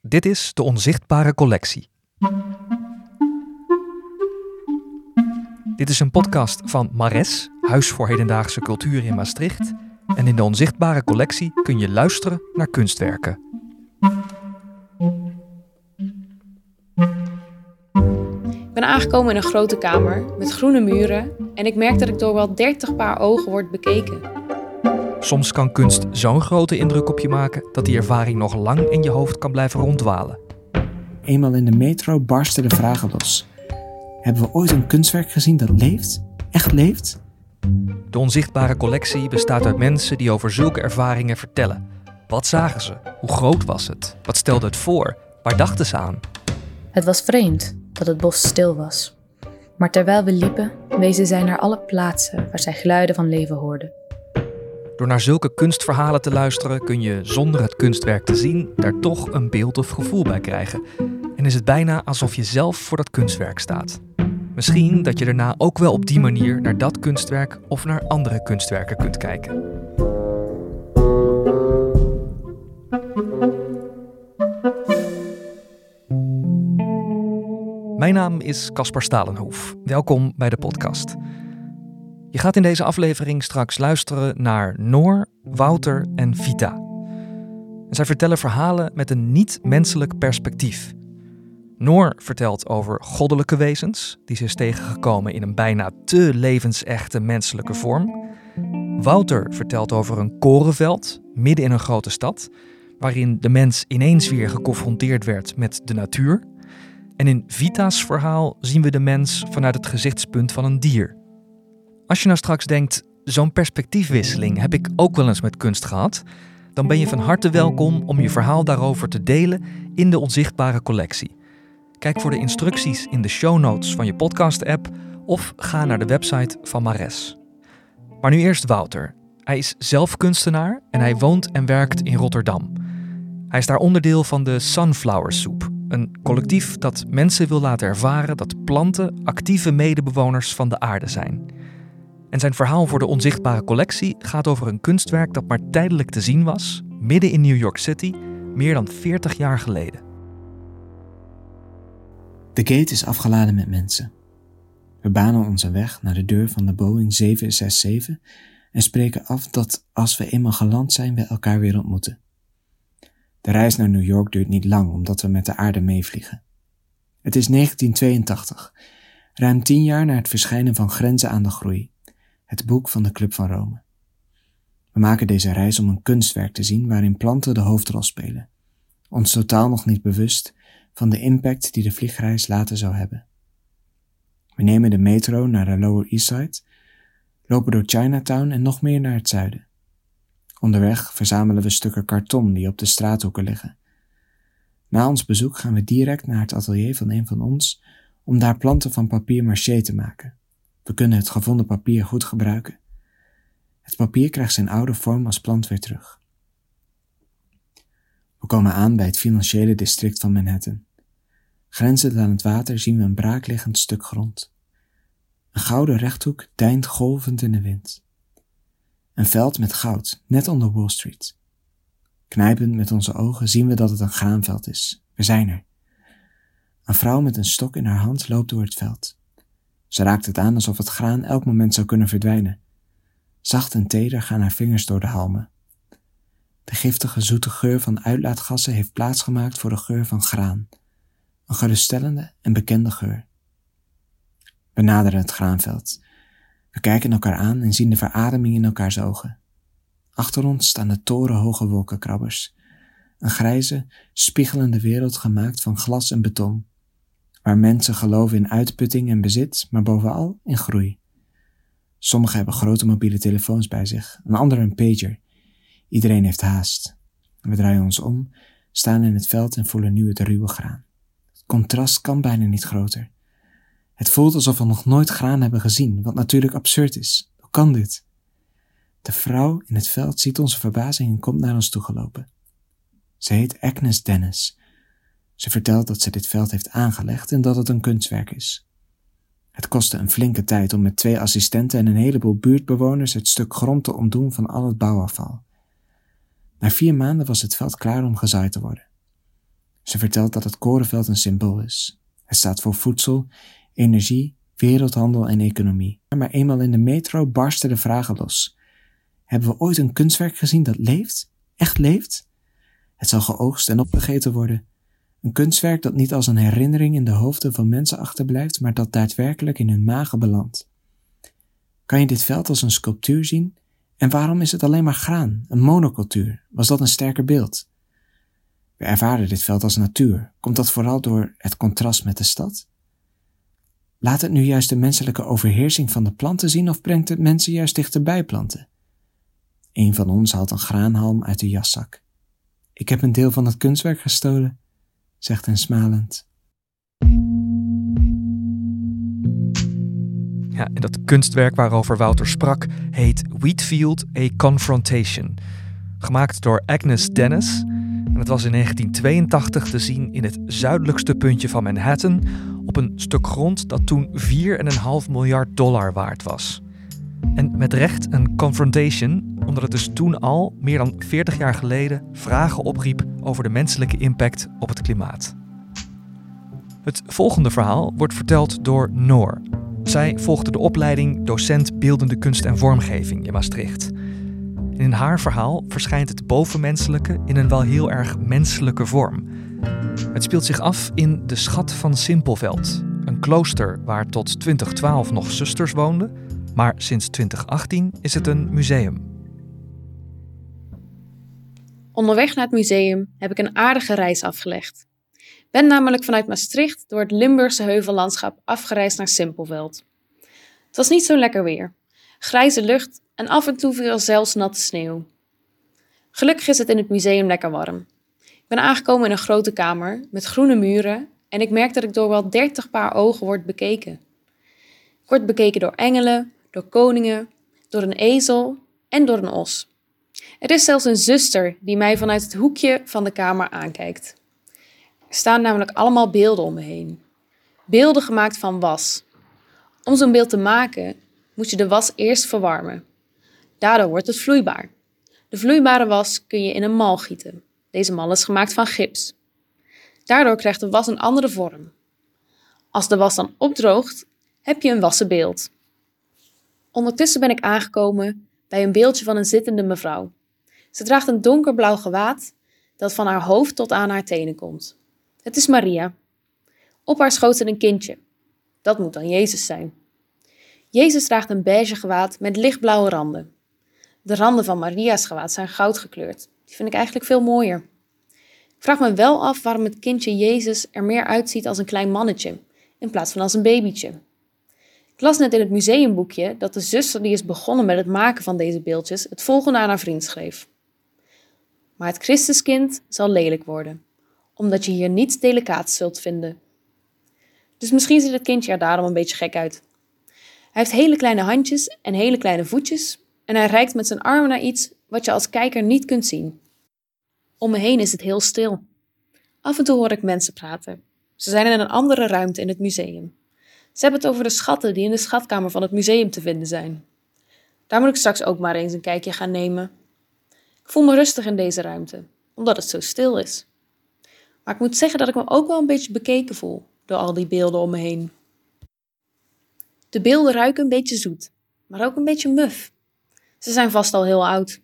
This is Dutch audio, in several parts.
Dit is de Onzichtbare Collectie. Dit is een podcast van Mares, Huis voor Hedendaagse Cultuur in Maastricht. En in de Onzichtbare Collectie kun je luisteren naar kunstwerken. Ik ben aangekomen in een grote kamer met groene muren en ik merk dat ik door wel 30 paar ogen word bekeken. Soms kan kunst zo'n grote indruk op je maken dat die ervaring nog lang in je hoofd kan blijven ronddwalen. Eenmaal in de metro barsten de vragen los. Hebben we ooit een kunstwerk gezien dat leeft? Echt leeft? De onzichtbare collectie bestaat uit mensen die over zulke ervaringen vertellen. Wat zagen ze? Hoe groot was het? Wat stelde het voor? Waar dachten ze aan? Het was vreemd dat het bos stil was. Maar terwijl we liepen, wezen zij naar alle plaatsen waar zij geluiden van leven hoorden. Door naar zulke kunstverhalen te luisteren kun je zonder het kunstwerk te zien daar toch een beeld of gevoel bij krijgen. En is het bijna alsof je zelf voor dat kunstwerk staat. Misschien dat je daarna ook wel op die manier naar dat kunstwerk of naar andere kunstwerken kunt kijken. Mijn naam is Caspar Stalenhoef. Welkom bij de podcast. Je gaat in deze aflevering straks luisteren naar Noor, Wouter en Vita. En zij vertellen verhalen met een niet-menselijk perspectief. Noor vertelt over goddelijke wezens, die ze is tegengekomen in een bijna te levensechte menselijke vorm. Wouter vertelt over een korenveld midden in een grote stad, waarin de mens ineens weer geconfronteerd werd met de natuur. En in Vita's verhaal zien we de mens vanuit het gezichtspunt van een dier. Als je nou straks denkt, zo'n perspectiefwisseling heb ik ook wel eens met kunst gehad, dan ben je van harte welkom om je verhaal daarover te delen in de onzichtbare collectie. Kijk voor de instructies in de show notes van je podcast-app of ga naar de website van Mares. Maar nu eerst Wouter. Hij is zelf kunstenaar en hij woont en werkt in Rotterdam. Hij is daar onderdeel van de Sunflower Soup, een collectief dat mensen wil laten ervaren dat planten actieve medebewoners van de aarde zijn. En zijn verhaal voor de onzichtbare collectie gaat over een kunstwerk dat maar tijdelijk te zien was, midden in New York City, meer dan 40 jaar geleden. De gate is afgeladen met mensen. We banen onze weg naar de deur van de Boeing 767 en spreken af dat als we eenmaal geland zijn, we elkaar weer ontmoeten. De reis naar New York duurt niet lang omdat we met de aarde meevliegen. Het is 1982, ruim tien jaar na het verschijnen van Grenzen aan de Groei, het boek van de Club van Rome. We maken deze reis om een kunstwerk te zien waarin planten de hoofdrol spelen, ons totaal nog niet bewust van de impact die de vliegreis later zou hebben. We nemen de metro naar de Lower East Side, lopen door Chinatown en nog meer naar het zuiden. Onderweg verzamelen we stukken karton die op de straathoeken liggen. Na ons bezoek gaan we direct naar het atelier van een van ons om daar planten van papier maché te maken. We kunnen het gevonden papier goed gebruiken. Het papier krijgt zijn oude vorm als plant weer terug. We komen aan bij het financiële district van Manhattan. Grenzend aan het water zien we een braakliggend stuk grond. Een gouden rechthoek deint golvend in de wind. Een veld met goud, net onder Wall Street. Knijpend met onze ogen zien we dat het een graanveld is. We zijn er. Een vrouw met een stok in haar hand loopt door het veld. Ze raakt het aan alsof het graan elk moment zou kunnen verdwijnen. Zacht en teder gaan haar vingers door de halmen. De giftige zoete geur van uitlaatgassen heeft plaatsgemaakt voor de geur van graan. Een geruststellende en bekende geur. We naderen het graanveld. We kijken elkaar aan en zien de verademing in elkaars ogen. Achter ons staan de torenhoge wolkenkrabbers. Een grijze, spiegelende wereld gemaakt van glas en beton, waar mensen geloven in uitputting en bezit, maar bovenal in groei. Sommigen hebben grote mobiele telefoons bij zich, een ander een pager. Iedereen heeft haast. We draaien ons om, staan in het veld en voelen nu het ruwe graan. Het contrast kan bijna niet groter. Het voelt alsof we nog nooit graan hebben gezien, wat natuurlijk absurd is. Hoe kan dit? De vrouw in het veld ziet onze verbazing en komt naar ons toegelopen. Ze heet Agnes Dennis. Ze vertelt dat ze dit veld heeft aangelegd en dat het een kunstwerk is. Het kostte een flinke tijd om met twee assistenten en een heleboel buurtbewoners het stuk grond te ontdoen van al het bouwafval. Na vier maanden was het veld klaar om gezaaid te worden. Ze vertelt dat het korenveld een symbool is. Het staat voor voedsel, energie, wereldhandel en economie. Maar eenmaal in de metro barsten de vragen los. Hebben we ooit een kunstwerk gezien dat leeft? Echt leeft? Het zal geoogst en opgegeten worden. Een kunstwerk dat niet als een herinnering in de hoofden van mensen achterblijft, maar dat daadwerkelijk in hun magen belandt. Kan je dit veld als een sculptuur zien? En waarom is het alleen maar graan, een monocultuur? Was dat een sterker beeld? We ervaren dit veld als natuur. Komt dat vooral door het contrast met de stad? Laat het nu juist de menselijke overheersing van de planten zien of brengt het mensen juist dichterbij planten? Een van ons haalt een graanhalm uit de jaszak. Ik heb een deel van het kunstwerk gestolen, zegt hij smalend. Ja, en dat kunstwerk waarover Wouter sprak heet Wheatfield A Confrontation. Gemaakt door Agnes Dennis. En het was in 1982 te zien in het zuidelijkste puntje van Manhattan, op een stuk grond dat toen 4,5 miljard dollar waard was. En met recht een confrontation, omdat het dus toen al, meer dan 40 jaar geleden, vragen opriep over de menselijke impact op het klimaat. Het volgende verhaal wordt verteld door Noor. Zij volgde de opleiding docent beeldende kunst en vormgeving in Maastricht. in haar verhaal verschijnt het bovenmenselijke in een wel heel erg menselijke vorm. Het speelt zich af in de Schat van Simpelveld, een klooster waar tot 2012 nog zusters woonden, maar sinds 2018 is het een museum. Onderweg naar het museum heb ik een aardige reis afgelegd. Ben namelijk vanuit Maastricht door het Limburgse heuvellandschap afgereisd naar Simpelveld. Het was niet zo lekker weer. Grijze lucht en af en toe viel zelfs natte sneeuw. Gelukkig is het in het museum lekker warm. Ik ben aangekomen in een grote kamer met groene muren en ik merk dat ik door wel dertig paar ogen word bekeken. Ik word bekeken door engelen, door koningen, door een ezel en door een os. Er is zelfs een zuster die mij vanuit het hoekje van de kamer aankijkt. Er staan namelijk allemaal beelden om me heen. Beelden gemaakt van was. Om zo'n beeld te maken moet je de was eerst verwarmen. Daardoor wordt het vloeibaar. De vloeibare was kun je in een mal gieten. Deze mal is gemaakt van gips. Daardoor krijgt de was een andere vorm. Als de was dan opdroogt, heb je een wassen beeld. Ondertussen ben ik aangekomen bij een beeldje van een zittende mevrouw. Ze draagt een donkerblauw gewaad dat van haar hoofd tot aan haar tenen komt. Het is Maria. Op haar schoot zit een kindje. Dat moet dan Jezus zijn. Jezus draagt een beige gewaad met lichtblauwe randen. De randen van Maria's gewaad zijn goud gekleurd. Die vind ik eigenlijk veel mooier. Ik vraag me wel af waarom het kindje Jezus er meer uitziet als een klein mannetje, in plaats van als een babytje. Ik las net in het museumboekje dat de zuster die is begonnen met het maken van deze beeldjes het volgende aan haar vriend schreef. Maar het Christuskind zal lelijk worden, omdat je hier niets delicaats zult vinden. Dus misschien ziet het kindje er daarom een beetje gek uit. Hij heeft hele kleine handjes en hele kleine voetjes en hij reikt met zijn armen naar iets wat je als kijker niet kunt zien. Om me heen is het heel stil. Af en toe hoor ik mensen praten. Ze zijn in een andere ruimte in het museum. Ze hebben het over de schatten die in de schatkamer van het museum te vinden zijn. Daar moet ik straks ook maar eens een kijkje gaan nemen. Ik voel me rustig in deze ruimte, omdat het zo stil is. Maar ik moet zeggen dat ik me ook wel een beetje bekeken voel door al die beelden om me heen. De beelden ruiken een beetje zoet, maar ook een beetje muf. Ze zijn vast al heel oud.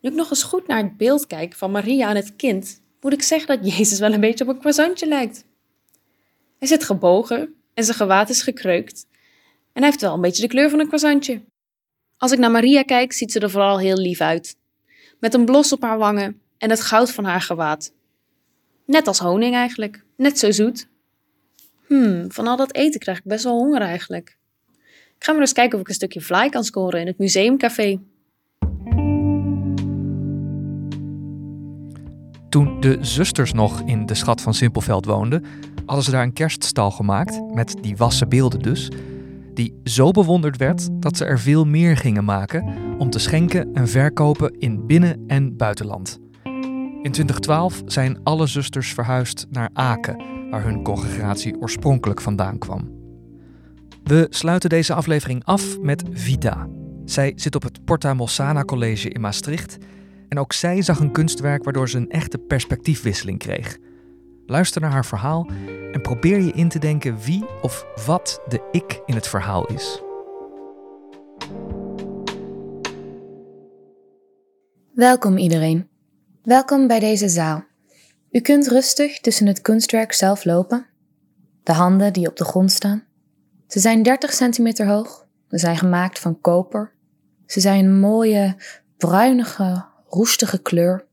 Nu ik nog eens goed naar het beeld kijk van Maria en het kind, moet ik zeggen dat Jezus wel een beetje op een croissantje lijkt. Hij zit gebogen en zijn gewaad is gekreukt en hij heeft wel een beetje de kleur van een croissantje. Als ik naar Maria kijk, ziet ze er vooral heel lief uit. Met een blos op haar wangen en het goud van haar gewaad. Net als honing eigenlijk, net zo zoet. Hmm, van al dat eten krijg ik best wel honger eigenlijk. Ik ga maar eens kijken of ik een stukje fly kan scoren in het museumcafé. Toen de zusters nog in de schat van Simpelveld woonden, hadden ze daar een kerststal gemaakt, met die wassen beelden dus, die zo bewonderd werd dat ze er veel meer gingen maken om te schenken en verkopen in binnen- en buitenland. In 2012 zijn alle zusters verhuisd naar Aken, waar hun congregatie oorspronkelijk vandaan kwam. We sluiten deze aflevering af met Vita. Zij zit op het Porta Mossana College in Maastricht En ook zij zag een kunstwerk waardoor ze een echte perspectiefwisseling kreeg. Luister naar haar verhaal en probeer je in te denken wie of wat de ik in het verhaal is. Welkom iedereen. Welkom bij deze zaal. U kunt rustig tussen het kunstwerk zelf lopen. De handen die op de grond staan. Ze zijn 30 centimeter hoog. Ze zijn gemaakt van koper. Ze zijn mooie, bruinige, roestige kleur.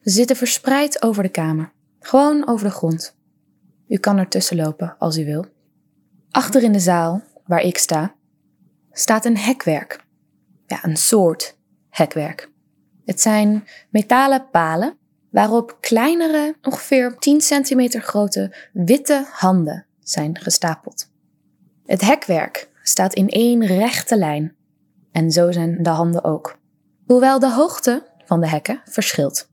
Ze zitten verspreid over de kamer. Gewoon over de grond. U kan ertussen lopen als u wil. Achter in de zaal, waar ik sta, staat een hekwerk. Ja, een soort hekwerk. Het zijn metalen palen waarop kleinere, ongeveer 10 centimeter grote witte handen zijn gestapeld. Het hekwerk staat in één rechte lijn en zo zijn de handen ook. Hoewel de hoogte van de hekken verschilt.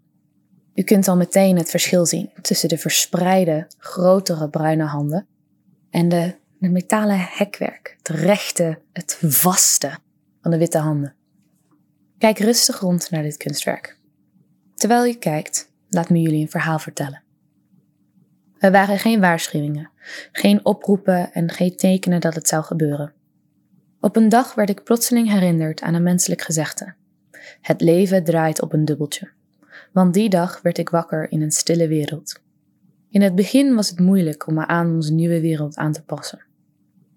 U kunt al meteen het verschil zien tussen de verspreide, grotere bruine handen en de, de metalen hekwerk, het rechte, het vaste van de witte handen. Kijk rustig rond naar dit kunstwerk. Terwijl je kijkt, laat me jullie een verhaal vertellen. Er waren geen waarschuwingen, geen oproepen en geen tekenen dat het zou gebeuren. Op een dag werd ik plotseling herinnerd aan een menselijk gezegde. Het leven draait op een dubbeltje. Want die dag werd ik wakker in een stille wereld. In het begin was het moeilijk om me aan onze nieuwe wereld aan te passen.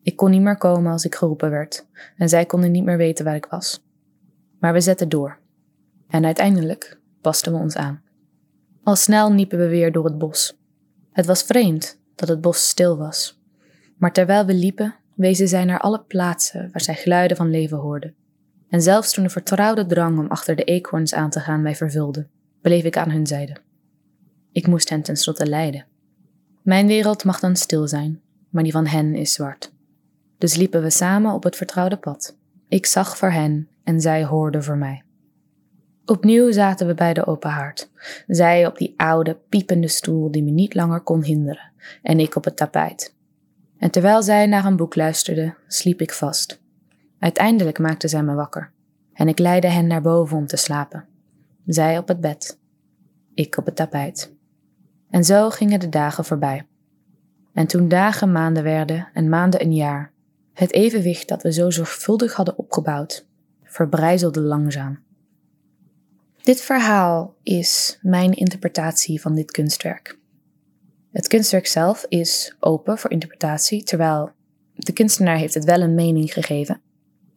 Ik kon niet meer komen als ik geroepen werd, en zij konden niet meer weten waar ik was. Maar we zetten door. En uiteindelijk pasten we ons aan. Al snel niepen we weer door het bos. Het was vreemd dat het bos stil was. Maar terwijl we liepen, wezen zij naar alle plaatsen waar zij geluiden van leven hoorden. En zelfs toen de vertrouwde drang om achter de eekhoorns aan te gaan mij vervulde, bleef ik aan hun zijde. Ik moest hen tenslotte leiden. Mijn wereld mag dan stil zijn, maar die van hen is zwart. Dus liepen we samen op het vertrouwde pad. Ik zag voor hen en zij hoorden voor mij. Opnieuw zaten we bij de open haard. Zij op die oude, piepende stoel die me niet langer kon hinderen, en ik op het tapijt. En terwijl zij naar een boek luisterde, sliep ik vast. Uiteindelijk maakte zij me wakker, en ik leidde hen naar boven om te slapen. Zij op het bed, ik op het tapijt. En zo gingen de dagen voorbij. En toen dagen maanden werden en maanden een jaar, het evenwicht dat we zo zorgvuldig hadden opgebouwd, verbrijzelde langzaam. Dit verhaal is mijn interpretatie van dit kunstwerk. Het kunstwerk zelf is open voor interpretatie, terwijl de kunstenaar heeft het wel een mening gegeven.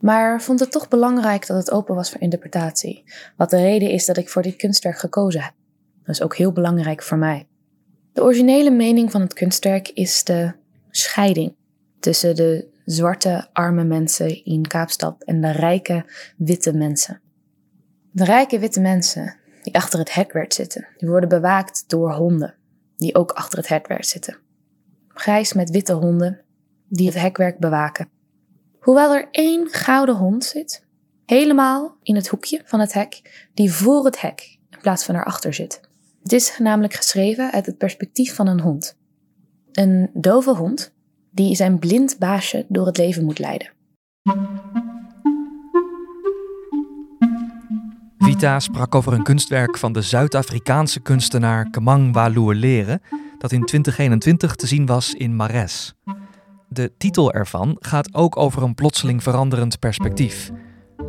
Maar vond het toch belangrijk dat het open was voor interpretatie, wat de reden is dat ik voor dit kunstwerk gekozen heb. Dat is ook heel belangrijk voor mij. De originele mening van het kunstwerk is de scheiding tussen de zwarte arme mensen in Kaapstad en de rijke witte mensen. De rijke witte mensen die achter het hekwerk zitten, die worden bewaakt door honden die ook achter het hekwerk zitten. Grijs met witte honden die het hekwerk bewaken. Hoewel er één gouden hond zit, helemaal in het hoekje van het hek, die voor het hek in plaats van erachter zit. Het is namelijk geschreven uit het perspectief van een hond. Een dove hond die zijn blind baasje door het leven moet leiden. Vita sprak over een kunstwerk van de Zuid-Afrikaanse kunstenaar Kemang Walulere, dat in 2021 te zien was in Mares. De titel ervan gaat ook over een plotseling veranderend perspectief.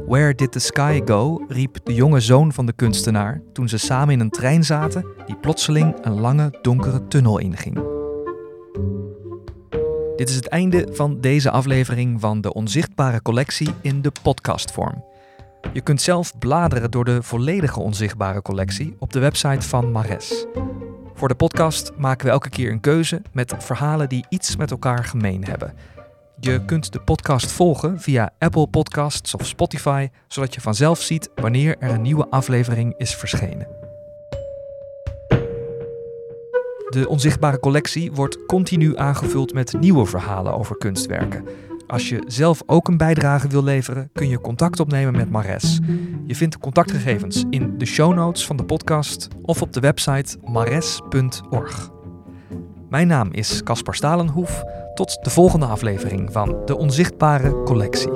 Where did the sky go? riep de jonge zoon van de kunstenaar toen ze samen in een trein zaten die plotseling een lange donkere tunnel inging. Dit is het einde van deze aflevering van de Onzichtbare Collectie in de podcastvorm. Je kunt zelf bladeren door de volledige Onzichtbare Collectie op de website van Mares. Voor de podcast maken we elke keer een keuze met verhalen die iets met elkaar gemeen hebben. Je kunt de podcast volgen via Apple Podcasts of Spotify, zodat je vanzelf ziet wanneer er een nieuwe aflevering is verschenen. De onzichtbare collectie wordt continu aangevuld met nieuwe verhalen over kunstwerken. Als je zelf ook een bijdrage wil leveren, kun je contact opnemen met Mares. Je vindt contactgegevens in de show notes van de podcast of op de website mares.org. Mijn naam is Caspar Stalenhoef. Tot de volgende aflevering van De Onzichtbare Collectie.